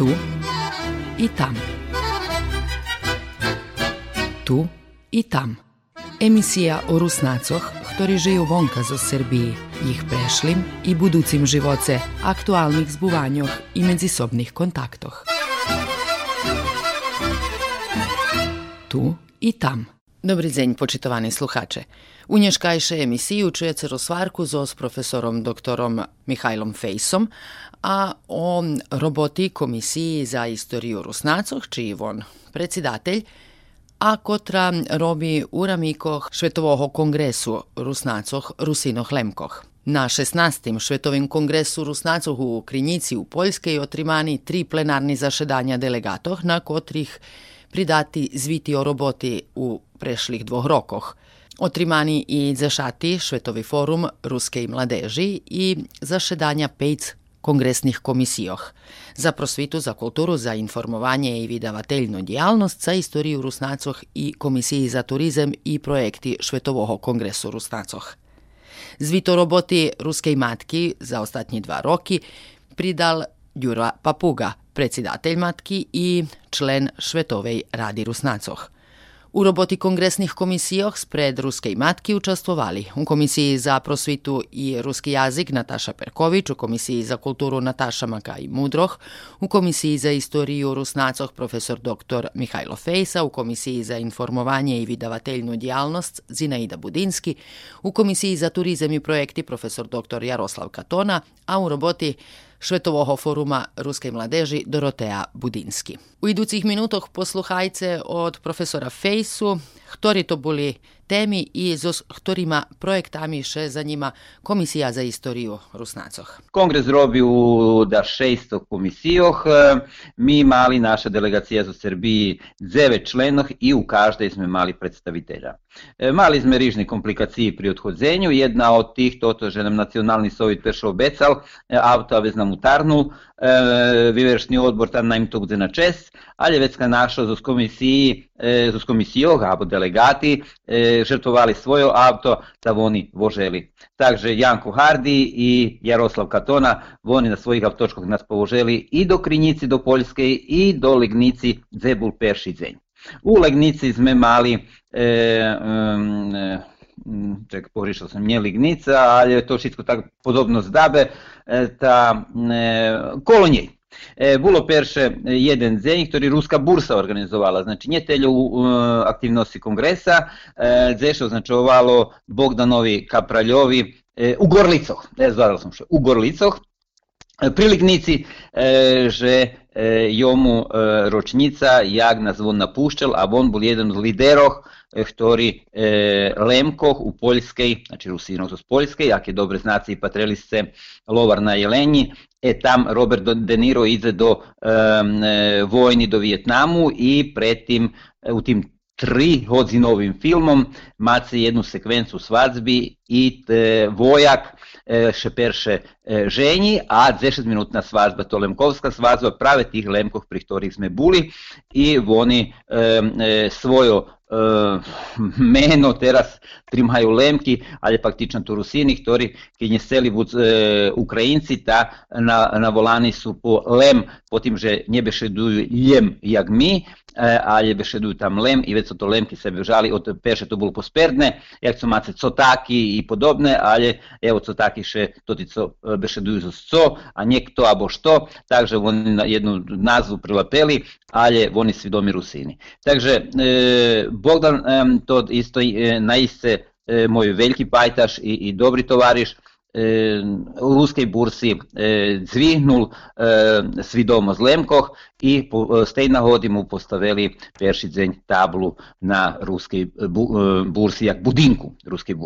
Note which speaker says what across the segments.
Speaker 1: Tu i tam. Tu i tam. Emisija o Rusnacoch, ktorí žijú vonka zo Srbiji, ich prešlim i buducim živoce, aktualnih zbuvanjoh i međusobnih kontaktoh. Tu i tam. Dobry dzień, poczytowani słuchacze. U nješkajšej emisiji čujete rozvarku zo s profesorom doktorom Mihajlom Fejsom, a o roboti Komisiji za istoriju Rusnacoh, čiji on predsjedatelj, a kotra robi u ramikoh Švetovoho kongresu Rusnacoh Rusinoh Lemkoh. Na 16. Švetovim kongresu Rusnacoh u Krinjici u Poljskej otrimani tri plenarni zašedanja delegatoh, na kotrih pridati zviti o roboti u prešlih dvoh rokoh. Otrimani i zašati Švetovi forum Ruske i mladeži i zašedanja pejc kongresnih komisijoh. Za prosvitu, za kulturu, za informovanje i vydavateljnu djejalnost, za istoriju Rusnacoh i Komisiji za turizem i projekti Švetovoho kongresu Rusnacoh. Zvito roboti Ruske matki za ostatnji dva roki pridal Đura Papuga, predsjedatelj matki i člen Švetovej radi Rusnacoh. U roboti kongresnih komisijoh spred Ruske i matki učestvovali u Komisiji za prosvitu i ruski jazik Nataša Perković, u Komisiji za kulturu Nataša Makaj Mudroh, u Komisiji za istoriju Rusnacoh profesor dr. Mihajlo Fejsa, u Komisiji za informovanje i vydavateljnu djejalnost Zinaida Budinski, u Komisiji za turizam i projekti profesor dr. Jaroslav Katona, a u roboti Švetovoho foruma Ruskej mladeži Dorotea Budinski. U iducich minutoh posluhajce od profesora Fejsu, ktori to boli temi i s ktorima projektami še za njima Komisija za istoriju Rusnacoh.
Speaker 2: Kongres robi u da šesto komisijoh, mi mali naša delegacija za Srbiji dzeve členoh i u každej sme mali predstavitelja. E, mali sme rižne komplikaciji pri odhodzenju, jedna od tih, toto že nam nacionalni sovjet peršo obecal, e, auto vez nam utarnul, e, vyveršný odbor tam nam to bude na čes, ale vecka našo zo komisiji, zo komisijoh, alebo delegati, žrtvovali svoje auto da oni voželi. Takže Janko Hardi i Jaroslav Katona, oni na svojih avtočkах nas povoželi i do Krinjici, do Poljske i do Legnici Zebul Perši Zenj. U Legnici sme mali e, um, ček, pogrišao sam, nje Lignica, ali je to všetko tak podobno zdabe, e, ta e, kolo. E, Bulo perše jeden dzień, który ruska bursa organizowała, znaczy nie tyle e, aktywności kongresa, e, gdzie oznaczowalo Bogdanowi Kapraljovi e, u Gorlicoch, e, zvadal sam še, u Gorlicoch, priliknici, e, že ročnica, jak nas on napuščal, a on bol jedan od lideroh, ktorý e, Lemkoh u Poljskej, znači Rusinov z Poljske, jak je dobre znaci i Patrelisce, Lovar na Jelenji, e tam Robert De Niro ide do e, vojni do Vijetnamu i pretim u tim tri novim filmom mace jednu sekvencu svadbi i Vojak ще перше жені, а 10-минутна свадьба, то лемковська свадьба, праве тих лемков, при яких ми були, і вони свою meno teraz trimhaju lemki, ali faktično to rusini, ktori kinje seli vud e, Ukrajinci, ta na, na volani su po lem, potim že nje bešeduju ljem jak mi, e, ali bešeduju tam lem i već su to lemki se bežali od peše to bilo posperdne, jak su mace cotaki i podobne, ale evo cotaki še toti co bešedujú zo co, a niekto abo što, takže oni na jednu nazvu prilapeli, ale oni svidomi Rusini. Takže e, Bogdan to isto e, naiste e, moj veliki pajtaš i, i dobri tovariš, u ruskej bursi zvihnul svidomo z Lemkoh i z tej nahodi mu postavili perši dzenj tablu na ruskej bursi, jak budinku ruskej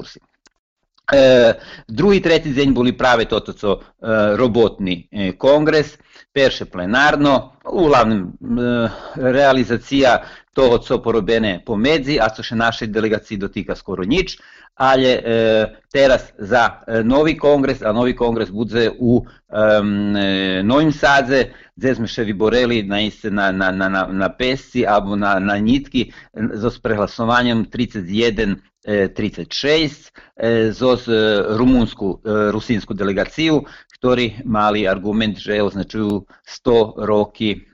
Speaker 2: bursi. E, drugi, tretji день були прави тото co e, robotni e, kongres, перше plenarno, uglavnom e, realizacija toho co porobene po medzi, a co še našej delegaciji dotika skoro nič, ali e, teraz za e, novi kongres, a novi kongres bude u e, Novim Sadze, gdje sme še vyboreli na, na, na, na, na pesci, abo na, na nitki, so s prehlasovanjem 31 36 zoz rumunsku, rusinsku delegaciju, ktorý mali argument, že označujú 100 roky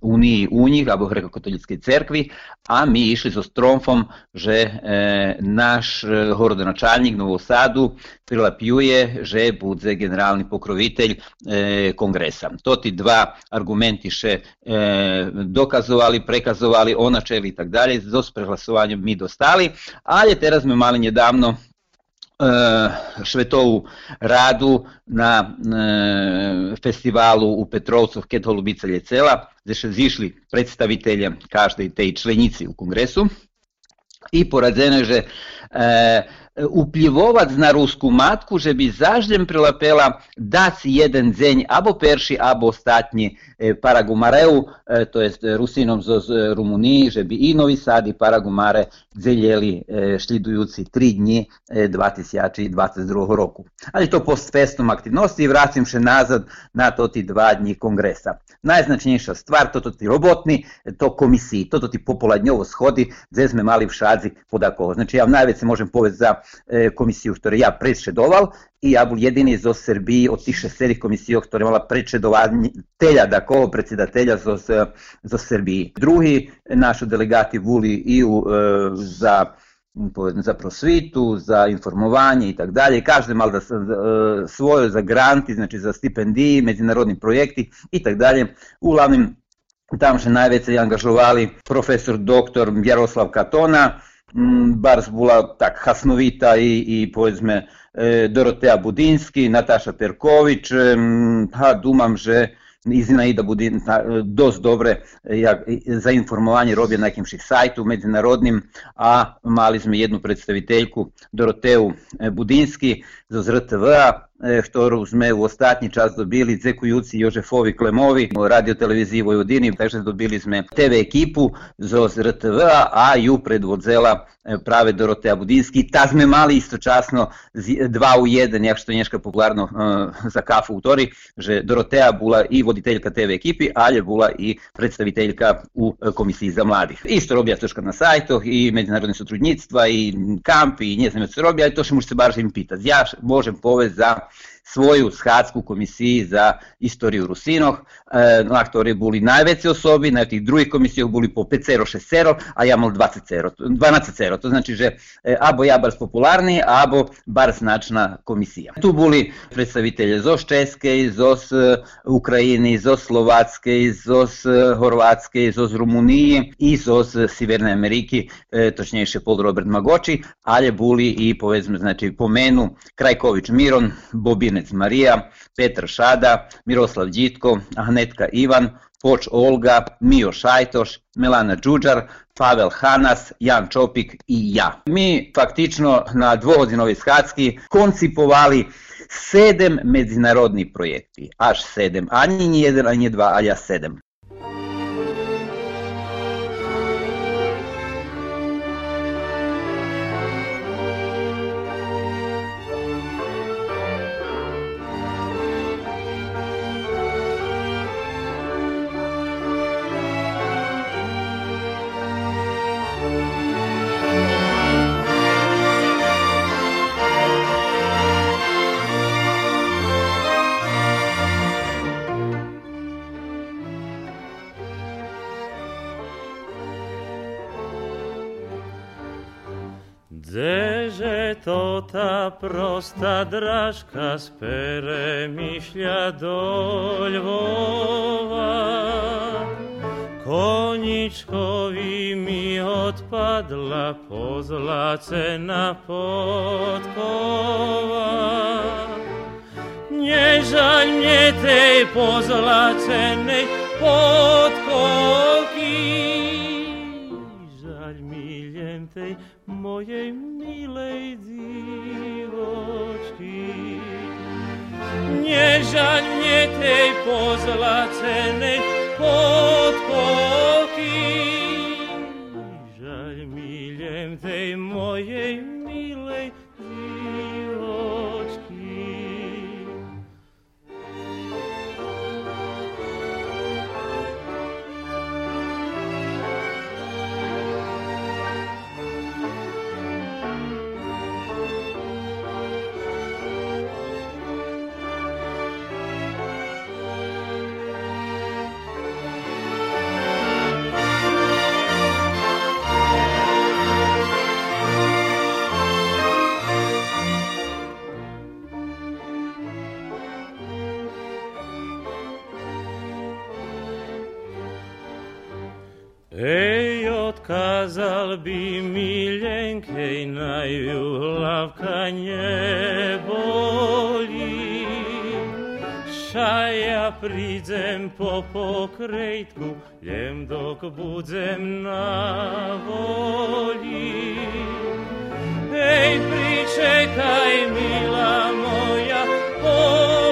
Speaker 2: Unii u njih, alebo grekokatolickej cerkvi, a mi išli so stromfom, že naš horodonačalnik Novosadu prilapjuje, že bude generalni pokrovitelj kongresa. To ti dva argumenti še dokazovali, prekazovali, onačeli i tak dalje, s prehlasovanjem mi dostali, ali teraz sme mali nedávno Švetovu radu na festivalu u Petrovcu Holubica Ljecela, gdje su zišli predstavitelje každe i tej členici u kongresu. I poradzeno je, že vplivovac na rusku matku, že by zaždem prilapela dať jeden deň abo perši, abo ostatní Paragumareu, to jest Rusinom z Rumuniji, že by i Novi Sad i Paragumare dzeljeli šlidujući tri dni 2022 roku. Ali to post festum aktivnosti i vraćam se nazad na to ti dva dni kongresa. Najznačnejša stvar, toto ti robotni, to komisiji, toto ti popoladnjovo shodi, gdje sme mali v šadzi podako. Znači ja najveć se možem povesti za komisiju, ktoré ja predšedoval i ja bol jediný zo Srbiji od tých šesterých komisií, ktoré mala predšedovatelja, dakle predsjedatelja zo, zo Srbiji. Drugi naši delegati boli i u, za za prosvitu, za informovanje i tak dalje. Každe mal da svoje za granti, znači za stipendiji, međunarodni projekti i tak dalje. Uglavnim tam še najveće angažovali profesor doktor Jaroslav Katona, Bars bola tak hasnovita i, i povedzme Dorotea Budinski, Nataša Perković, ha, dumam, že Izina i da bude dost dobre ja, za informovanje robije na nekim sajtu međunarodnim, a mali smo jednu predstaviteljku Doroteu Budinski z RTV-a, ktorú sme v ostatní čas dobili Dzekujúci Jožefovi Klemovi, radio televiziji Vojvodini, takže dobili sme TV ekipu zo RTV a ju predvodzela práve Dorotea Budinski. Ta sme mali istočasno dva u jeden, jak što je nješka popularno za kafu u Tori, že Dorotea bula i voditeljka TV ekipi, ali je bula i predstaviteljka u komisiji za mladih. Isto robija troška na sajtoh i međunarodne sotrudnictva i kampi i znam robija, ali to što možete baš im pitati. Ja možem povesti za svoju schadsku komisiji za istoriju Rusinoh, na ktorej boli najveće osobi, na tých druhých komisijoch boli po 5 6 a ja mal 20 12 To znači, že abo ja bar popularni, abo bar značna komisija. Tu boli predstavitelje zo Českej, zo Ukrajini, zo Slovatske, zo Horvatske, zo Rumuniji i zo Siverne Ameriki, točnejše Paul Robert Magoči, ali boli i povedzme, znači pomenu Krajković Miron, Bobine Marija, Petar Šada, Miroslav Đitko, Ahnetka Ivan, Poč Olga, Mio Šajtoš, Melana Đuđar, Pavel Hanas, Jan Čopik i ja. Mi faktično na dvohodinovi Shadski koncipovali sedem međunarodnih projekti, až sedem, ani jedan, ani dva, a ja sedem.
Speaker 3: Prosta drażka z peremiślia do Lwowa. Koniczkowi mi odpadła pozlacena podkowa. Nie żal mnie tej pozlacenej podkoki, żal mi tej mojej milej divočky. Nežaň mne tej pozlacenej podkoky, Ej, odkazal bi miljenkej naju lavka nie boli. Šaja pridzem po pokrejtku, jem dok budzem na voli. Ej, pričekaj, mila moja, polročka,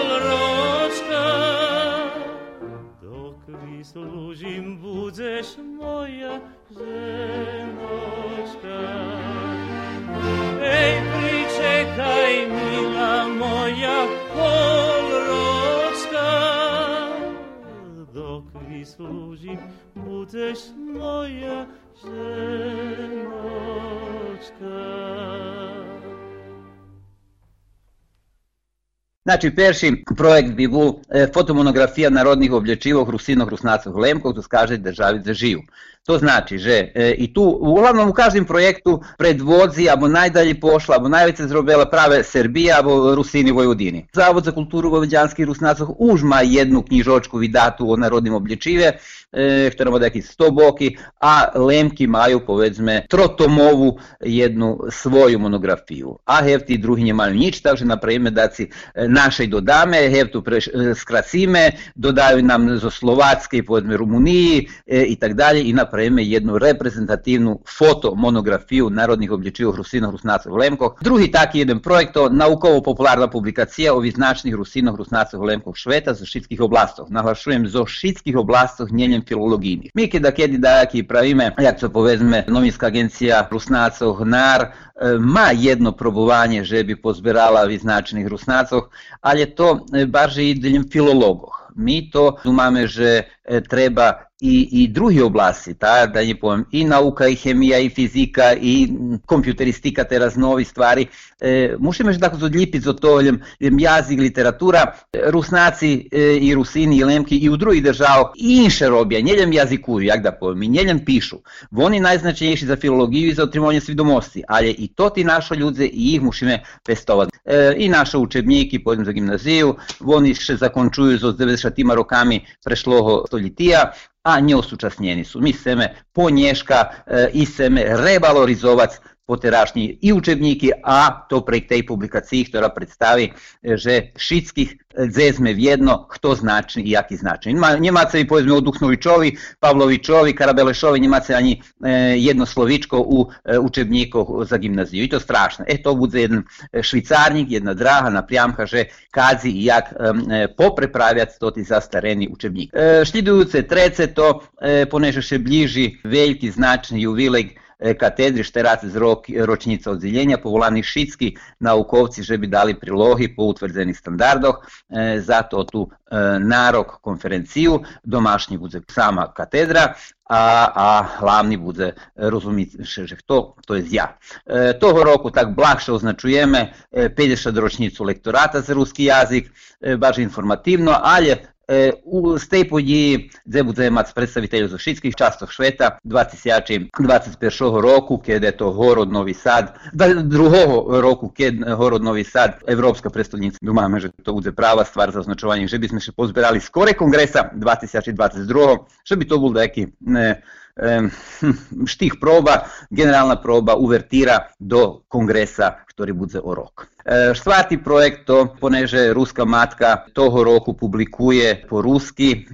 Speaker 3: služim budzeš moja ženoška. Ej, pričekaj, mila moja, polročka, dok vi služim budzeš moja ženoška.
Speaker 2: Znači, perši projekt bi bil e, fotomonografija narodnih oblačil rusinog Rusnacov, Lemkov v Skažej državi za zaživel. To znači, že e, i tu, uglavnom u každem projektu predvodzi, abo najdalje pošla, abo najveće zrobila prave Srbija, abo Rusini Vojvodini. Zavod za kulturu Vojvođanskih Rusnacov už ma jednu knjižočku vidatu o narodnim oblječive, e, ktoramo neki sto boki, a Lemki maju, povedzme, trotomovu jednu svoju monografiju. A hevti drugi nje maju nič, takže napravime da si e, našej dodame, hevtu preš, e, skracime, dodaju nam zo Slovacke, povedzme Rumuniji e, i tak dalje i napravime jednu reprezentativnu fotomonografiju narodnih oblječivo Rusino Rusnacov Lemkov. Drugi taki jedan projekt, to naukovo-popularna publikacija o viznačnih Rusino Rusnacov Lemkov Šveta zo šitskih oblastov. Nahlašujem zo šitskih oblastov njenjem filologijnih. Mi kada kedi dajaki pravime, jak to povezme, novinska agencija Rusnacov NAR, e, ma jedno probovanje, že bi pozbirala viznačnih Rusnacov, ali je to e, i deljem filologoh. Mi to umame, že e, treba i, i drugi oblasti, ta, da ne povem, i nauka, i hemija, i fizika, i kompjuteristika, te raznovi stvari. E, musimy že tako zodljipiti za to ljem, ljem jazik, literatura. Rusnaci e, i Rusini i Lemki i u drugih država inše robija, njeljem jazikuju, jak da povem, i njeljem pišu. Oni najznačajnejši za filologiju i za otrimanje svidomosti, ali i to ti našo ljudze i ih musimy pestovati. E, I naše učebniki, pojedem za gimnaziju, oni še zakončuju z 90 rokami prešloho stoljetija, a neosúčasnení sú. My chceme ponieška e, i chceme revalorizovať poterašnji i učebníky a to pre tej publikaciji, ktorá predstaví, že všetkých zezme vjedno, kto značni i jaki značni. Njemaca i povedzme o Duchnovičovi, Pavlovičovi, Karabelešovi, Njemaca ani e, jedno slovičko u e, učebníkoch za gimnaziju. I to strašno. E to bude jedan švicarnik, jedna draha naprijamka, že kazi i jak e, poprepravljati to ti zastareni učebnik. E, šlidujuce trece to e, poneže še bliži veliki značni juvilej katedri Šterac z rok, ročnica odzeljenja, povolani šitski naukovci že bi dali prilohi po utvrđenih standardoh, e, zato tu e, narok konferenciju, domašnji bude sama katedra, a, a hlavni bude rozumieť, že kto, to je ja. E, toho roku tak blahše označujeme e, 50 ročnicu lektorata za ruski jazik, e, baš informativno, ali z tej події, де буде мати представителів з Ошицьких часток Швета 2021 року, kiedy to город Новий Сад, другого року, kiedy город Новий Сад, Європейська престольниця, думаємо, що то буде права ствар за означування, щоб ми ще позбирали скоре конгреса 2022, щоб to bol taký ne, štih proba, generalna proba uvertira do kongresa, ktorý bude o rok. Štvrtý projekt to, poneže Ruska matka toho roku publikuje po rusky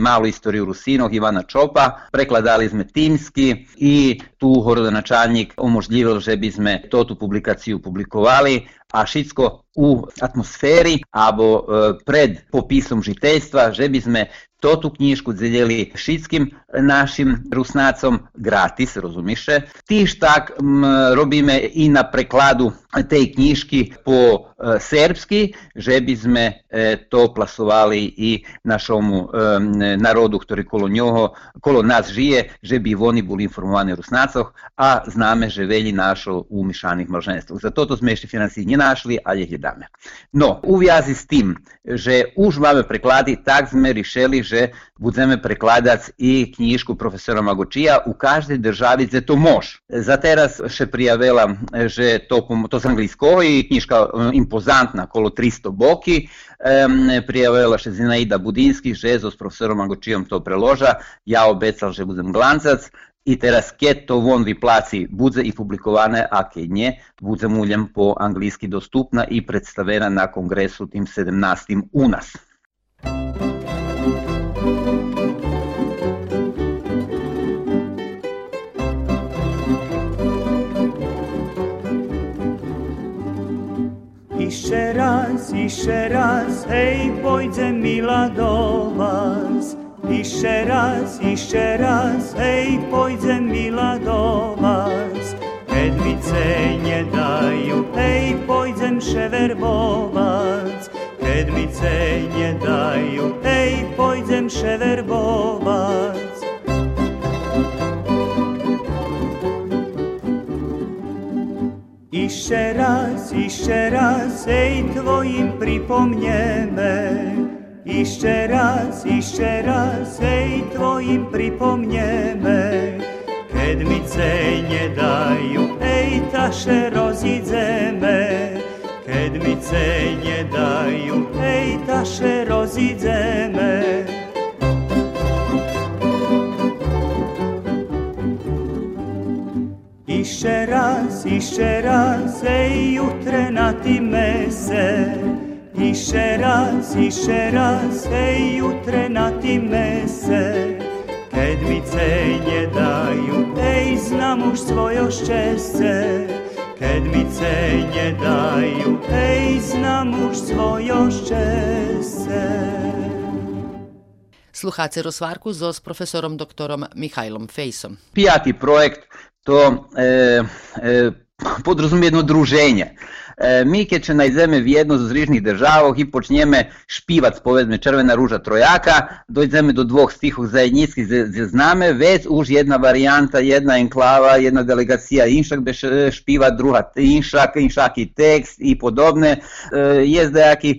Speaker 2: malu istoriju Rusinov Ivana Čopa, prekladali sme tímsky i tu horodonačalnik omožljivil, že by sme to tu publikaciju publikovali, a všetko u atmosféry alebo pred popisom žiteľstva, že by sme to tú knižku delili všetkým našim rusnácom gratis, rozumiše. Týž tak m, robíme i na prekladu tej knižky po e, serbsky, že by sme e, to plasovali i našomu e, narodu, ktorý kolo, ňoho, kolo nás žije, že by oni boli informovaní o rusnácoch a známe, že veľi našo u myšaných mlženstv. Za toto sme ešte financí nenašli, ale ich dáme. No, uviazi s tým, že už máme preklady, tak sme rišeli, že budeme prekladať i knižku profesora Magočija u každej državi gde to može. Za teraz še prijavila, že to, to z Anglijskoj, knjiška um, impozantna, kolo 300 boki, prijavila še Zinaida Budinski, že z profesorom Angočijom to preloža, ja obecal, že budem glancac, i teraz kje to on vi placi budze i publikovane, a kje nje, budze muljem po anglijski dostupna i predstavena na kongresu tim 17. u nas.
Speaker 4: Iše raz, iše raz, hej, pojďte mila do vás. Iše raz, iše raz, hej, pojďte mila do vás. Kedmice nie dajú, hej, pojďem ševerbovať. Kedmice nie dajú, hej, pojďem ševerbovať. Iše raz, Ište raz jej tvojim pripomnieme, Ište raz, ište raz jej tvojim pripomnieme. Keď mi cej nedajú, ej taše rozidzeme, Keď mi cej nedajú, ej taše rozidzeme. Iще раз, іще раз, ей утре на ти месе. Іще раз, іще раз, ей утре на ти месе. Кед ми це не даю, ей знам уж своє щастя. Кед ми це не даю, ей
Speaker 1: знам уж своє щастя. Slucháte rozvárku so s profesorom doktorom Michailom Fejsom.
Speaker 2: Piatý projekt to e, e, podrazumie jedno E, mi, keď še najdeme v jedno z zrižných državoh i počneme špivac, povedzme Červena ruža trojaka, dojdeme do dvoch stihov zajednickih, zname, već už jedna varijanta, jedna enklava, jedna delegacija inšak be špiva, druga inšak, inšak i tekst i podobne. Je zdajaki,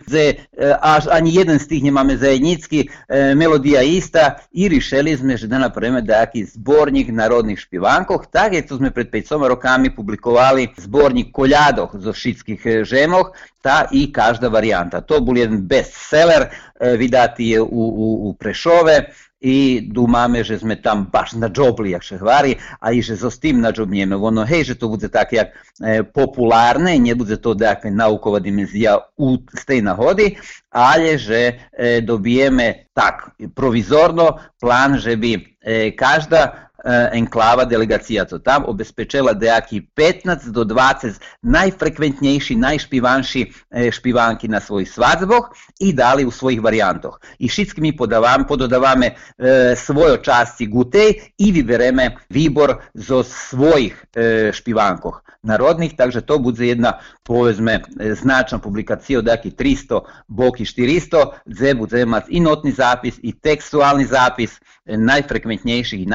Speaker 2: až ani jeden stih nemame zajednický, melodija ista i rišeli sme, že da napravíme dajaki zbornik narodnih špivankov, tak je to sme pred 5 rokami publikovali zbornik koljadoh zo ameriških e, žemov, ta i každa varijanta. To bol jedan bestseller, e, vidati je u, u, u Prešove i dumamy, że sme tam baš na džobli, jak še hvari, a i že so s tim na nadžobnjeme. Ono, hej, že to bude tak jak e, popularne, ne bude to dakle naukova dimenzija u tej nahodi, ali že e, dobijeme tak provizorno plan, že bi e, každa enklava delegacija to tam obezpečila dejaki 15 do 20 najfrekventnejší, najšpivanší špivanki na svojich svadboh i dali u svojich varijantoh. I všetky mi podavam, pododavame e, svojo časti gutej i vybereme výbor zo svojich e, špivankoh narodnih, takže to bude jedna povedzme značna publikacija od 300 boki 400, gdje bude mať i notni zapis i tekstualni zapis najfrekventnejších i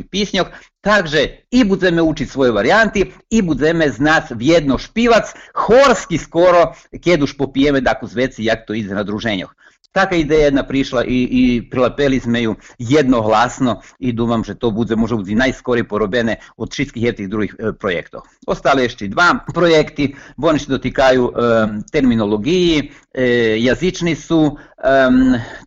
Speaker 2: наших піснях. Także i będziemy uczyć swoje warianty i będziemy znać w jedno horski skoro, kiedy popijeme popijemy taku zveci jak to ide na druženjah. Taka ideja jedna prišla i, i prilapeli sme ju jednoglasno i dumam, že to bude možda bude najskorije porobene od všetkih tih drugih e, projektov. Ostale ještě dva projekti, oni se dotikaju e, terminologiji, e, jazični su, e,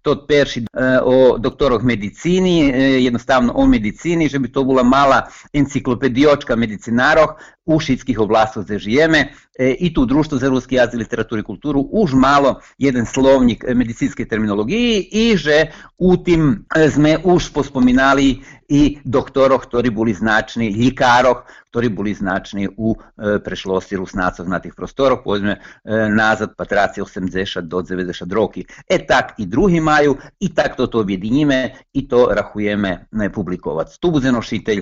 Speaker 2: to perši e, o doktorog medicini, e, jednostavno o medicini, že bi to bila malo mala enciklopediočka medicinaroh, u šitskih oblastov gdje žijeme i tu Društvo za ruski jazik, literaturu i kulturu už malo jeden slovnik medicinske terminologiji i že u tim sme už pospominali i doktoroh, ktorí boli znační, ljikároh, ktorí boli znační u e, prešlosti rusnacov na tých prostoroch, povedzme e, nazad patraci 80 do 90 roky. E tak i drugi maju i tak to objediníme i to rahujeme ne, publikovať. Tu bude e,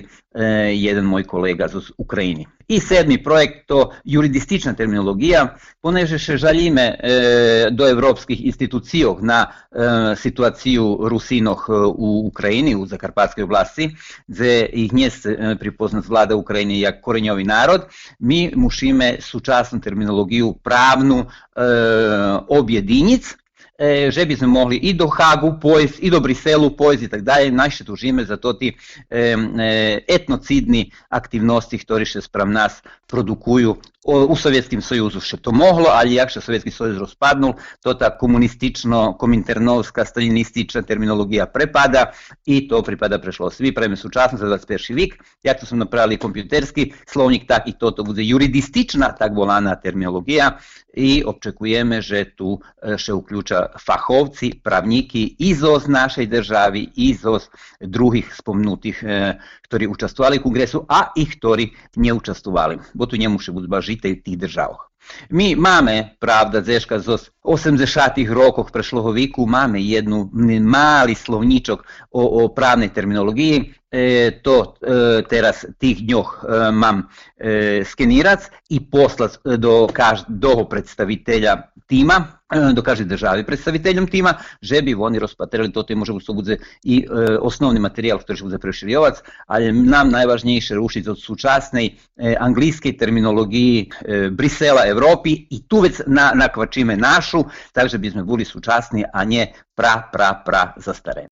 Speaker 2: jeden môj kolega z Ukrajiny. I sedmi projekt to juridistična terminologija, poneže še žalíme e, do evropskih institucijov na e, situaciju Rusinoh u Ukrajini, u Zakarpatskoj oblasti, gdje ih nje pripoznat vlada Ukrajine jak korenjovi narod, mi mušime sučasnu terminologiju pravnu e, objedinic, že by sme mohli i do Hagu pojsť, i do Briselu pojsť i tak dalje. Najšte tužíme za to ti etnocidni aktivnosti, ktoré še sprav nás produkujú
Speaker 5: u Sovjetskim sojuzu še to mohlo, ali jak še Sovjetski sojuz rozpadnul, to ta komunistično, kominternovska, stalinistična terminologija prepada i to pripada prešlo svi, pravime sučasno za 21. vik, jak to smo napravili kompjuterski slovnik, tak i to to bude juridistična tak volana terminologija i očekujeme, že tu še uključa fahovci, pravniki izos našej državi, izos drugih spomnutih, ktorí učestvovali v kongresu a i ktorí neučestvovali, bo tu nemuše byť žitelj tých državoch. Mi máme, pravda, zeška zo 80. rokoch prešloho viku, máme jednu mali slovníčok o, o právnej terminologii, e, to e, teraz tých dňoch e, mám e, skenirac i poslať do každého predstaviteľa týma, do každej državi predstaviteľom týma, že by oni rozpatrili toto i može to bude i e, osnovni materijal ktorý će bude preširjovac, ali nam najvažnejše rušiť od súčasnej e, anglijskej terminologiji e, Brisela, Evropi i tu već na, nakvačime našu, takže bi sme boli súčasni, a nie pra, pra, pra zastareni.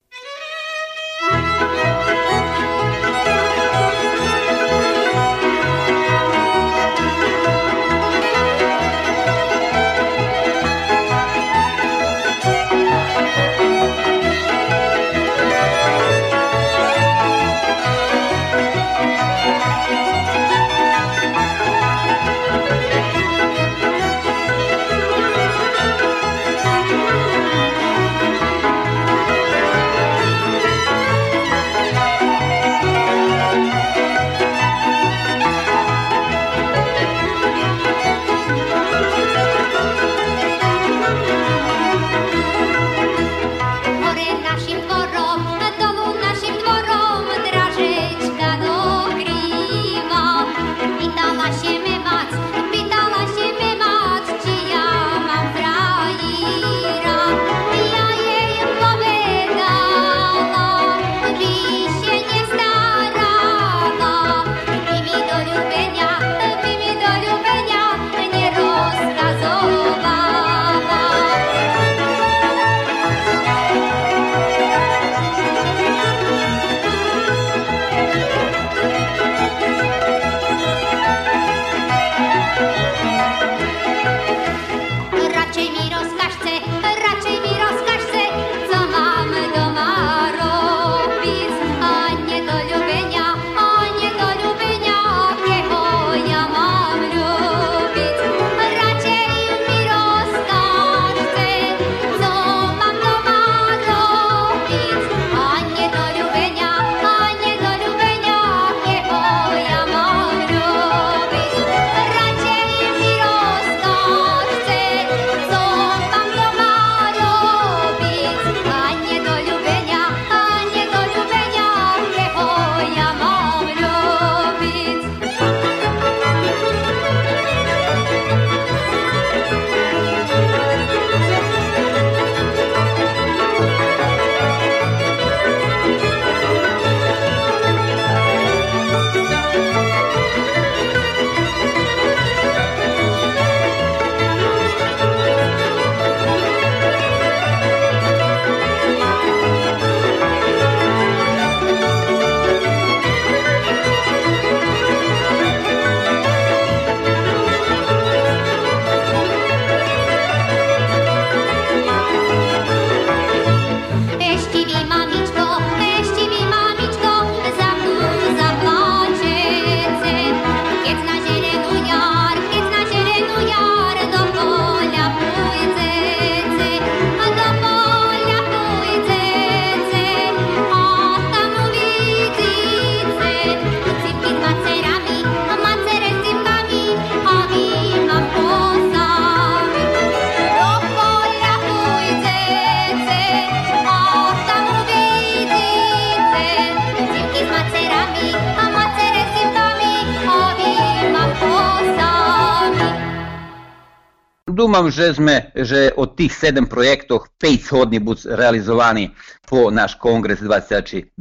Speaker 5: Думам, že sme, že od tých sedem projektov 5 shodní budú realizovaní
Speaker 2: po naš kongres 2022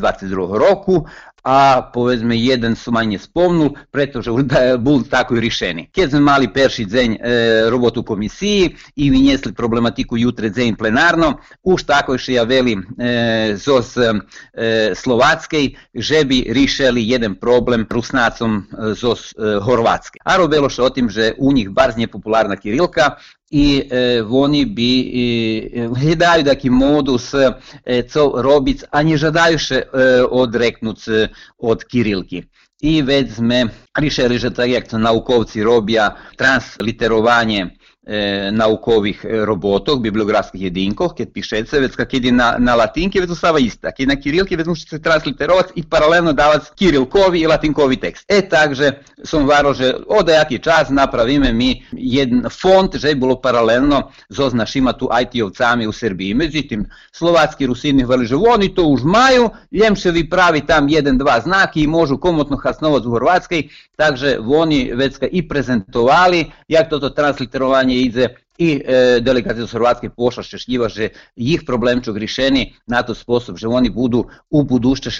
Speaker 2: roku, a povedzme jeden sú ma nespomnul, pretože už bol taký riešený. Keď sme mali perší deň e, robotu komisiji i vyniesli problematiku jutre deň plenárno, už tako še javeli e, zo e, že by riešili jeden problem Rusnacom e, zo e, Horvatske. A robilo še o tim, že u njih bar nepopulárna Kirilka, i eh, bi eh, daju taki modus eh, co robic, a nie żadajsze eh, od kirilki. I već sme riše tak jak to naukowcy robia, transliterowanie e, naukovih robotok, bibliografskih jedinkoh, keď pišete, već kad ide na, na latinke, već ostava ista. Kad na kirilke, već se transliterovati i paralelno davati kirilkovi i latinkovi tekst. E, takže som varo, že od jaký čas napravíme mi jedan font, že je bilo paralelno s našima tu IT-ovcami u Srbiji. Međutim, slovatski rusini hvali, že oni to už maju, Ljemševi pravi tam jedan, dva znaki i možu komotno hasnovati u Hrvatskoj, takže oni već i prezentovali, jak toto transliterovanje ide i e, delegacija z Hrvatske pošla šťastlivá, že ich problémčok riešený na to spôsob, že oni budú u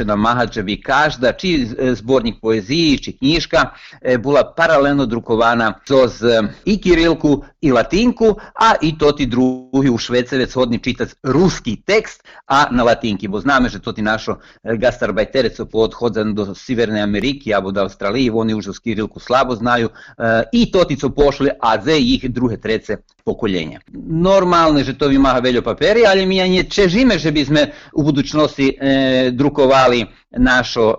Speaker 2: namahať, že by každá, či zborník poeziji, či knižka, e, bola paralelno drukovaná z i kirilku, i latinku, a i to ti drugi u Švecevec hodni čitati ruski tekst, a na latinki, bo zname, že to ti našo gastarbajterec po odhodzan do Siverne Amerike, abo do Australiji, oni už z kirilku slabo znaju, e, i to ti co pošli, a ze ih druge trece pokoljenja. Normalno, že to vymáha veľa papiery, ale my ani čežíme, že by sme u budućnosti e, drukovali našo e,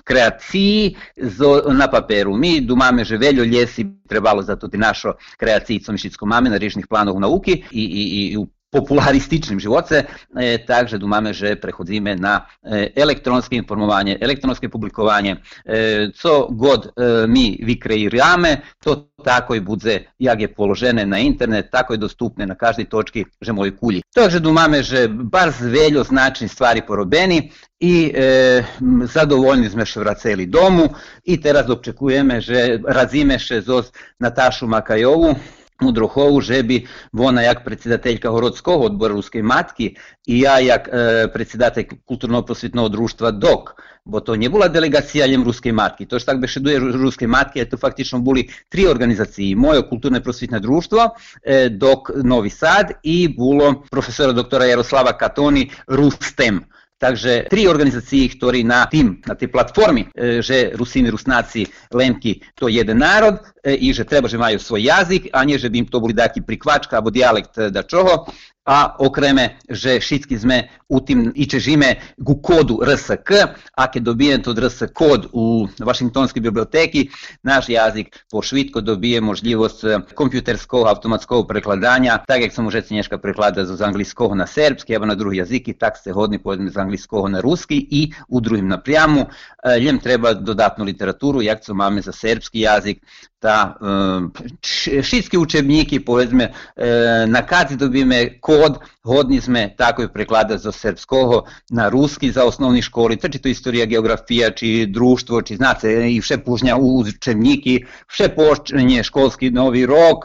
Speaker 2: kreaciji zo, na paperu. Mi dumame, že veľa ljesi trebalo za to našo kreaciji, co mišicko máme na riešných plánoch nauky i, i, i u popularističnim živoce, e, takže dumame, že prechodzíme na e, elektronske informovanje, elektronske publikovanje, e, co god mi vykreirame, to tako i bude, jak je položene na internet, tako je dostupne na každej točki, že moj kulji. Takže dumame, že bar zveljo značni stvari porobeni i e, zadovoljni sme še vraceli domu. I teraz očekujeme, že razime še zos Natašu Makajovu, Мудрохову Жебі, вона як председателька городського odbora Руської матки, і я як е, председатель культурно-просвітного друštva ДОК, бо то не була делегація лjem Руської матки, то ж так бешедує Руської матки, то фактично були три організації. Моє культурно-просвітне друštvo, е, ДОК Новий Сад і було професора доктора Ярослава Катони Рустем. Takže tri organizacije, ktorí na tim, na tej platformi, e, že Rusini, Rusnaci, Lemki to je jeden narod e, i že treba že majú svoj jazik, a ne že bi im to boli daki prikvačka, alebo dialekt e, da čoho, a okreme, že všetky sme u tým i čežíme ku kodu RSK, a keď dobijem to RS kod u Washingtonskej biblioteki, náš jazyk po švitko dobije možljivosť kompjuterskog automatskog prekladanja, tak jak som už dneška preklada z anglického na serbski, alebo na druhý jazyky, tak ste hodni povedzme z anglického na ruski i u druhim napряму. Ljem treba dodatnu literaturu, jak co máme za serbski jazyk, ta všetky učebníky, povedzme, na kad dobijeme kod, hodni sme tako prekladati zo srpskого na ruski za osnovni školi, či to istorija, geografija, či društvo, či znate, i vše pužnja učebniki, vše počinje školski novi rok,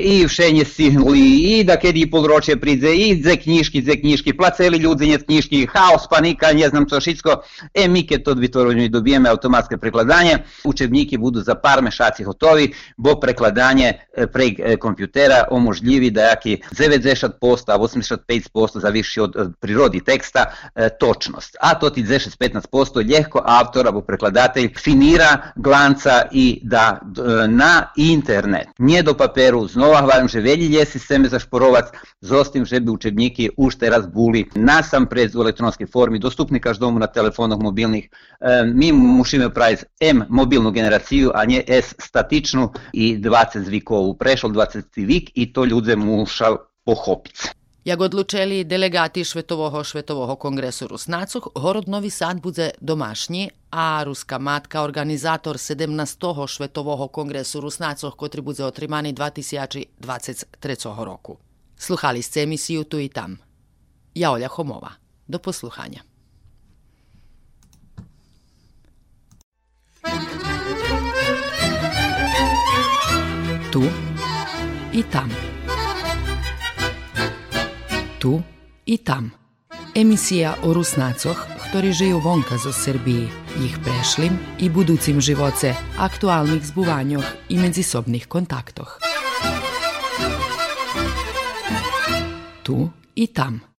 Speaker 2: i vše nje sihli, i da kedi področje pridze, i dze knjiški, dze knjiški, placeli ljudi nje knjiški, haos, panika, ne znam co šitsko, e mi keď to dvitorovnju dobijeme automatske prekladanje, učebniki budu za par mešaci gotovi, bo prekladanje prek kompjutera omožljivi da jaki 90% a 85% zavisi od prirodi teksta e, točnost. A to ti 10-15% ljehko autor abo prekladatelj finira, glanca i da e, na internet. nije do paperu znova hvalim, že velji ljesi seme zašporovac, zostim, že bi učebniki ušte razbuli na sam prez u elektronskoj formi, dostupni každomu na telefonah mobilnih. E, mi mušime praviti M mobilnu generaciju, a nje S statičnu i 20 zvikovu. Prešlo 20 vik i to ljudem mušao pochopiť.
Speaker 1: Jak odlučili delegati Švetového Švetového kongresu Rusnacoh, Horod Novi Sad bude domašnji, a Ruska matka organizator 17. Švetového kongresu Rusnacoh, kotri bude otrimani 2023. roku. Sluhali ste emisiju Tu i tam. Ja Olja Homova. Do posluhanja. Tu i tam tu i tam. Emisija o Rusnacoch, ktorí žijú vonka zo Srbiji, ich prešlim i buducim živoce, aktualnih zbuvanjoh i medzisobnih kontaktoh. Tu i tam.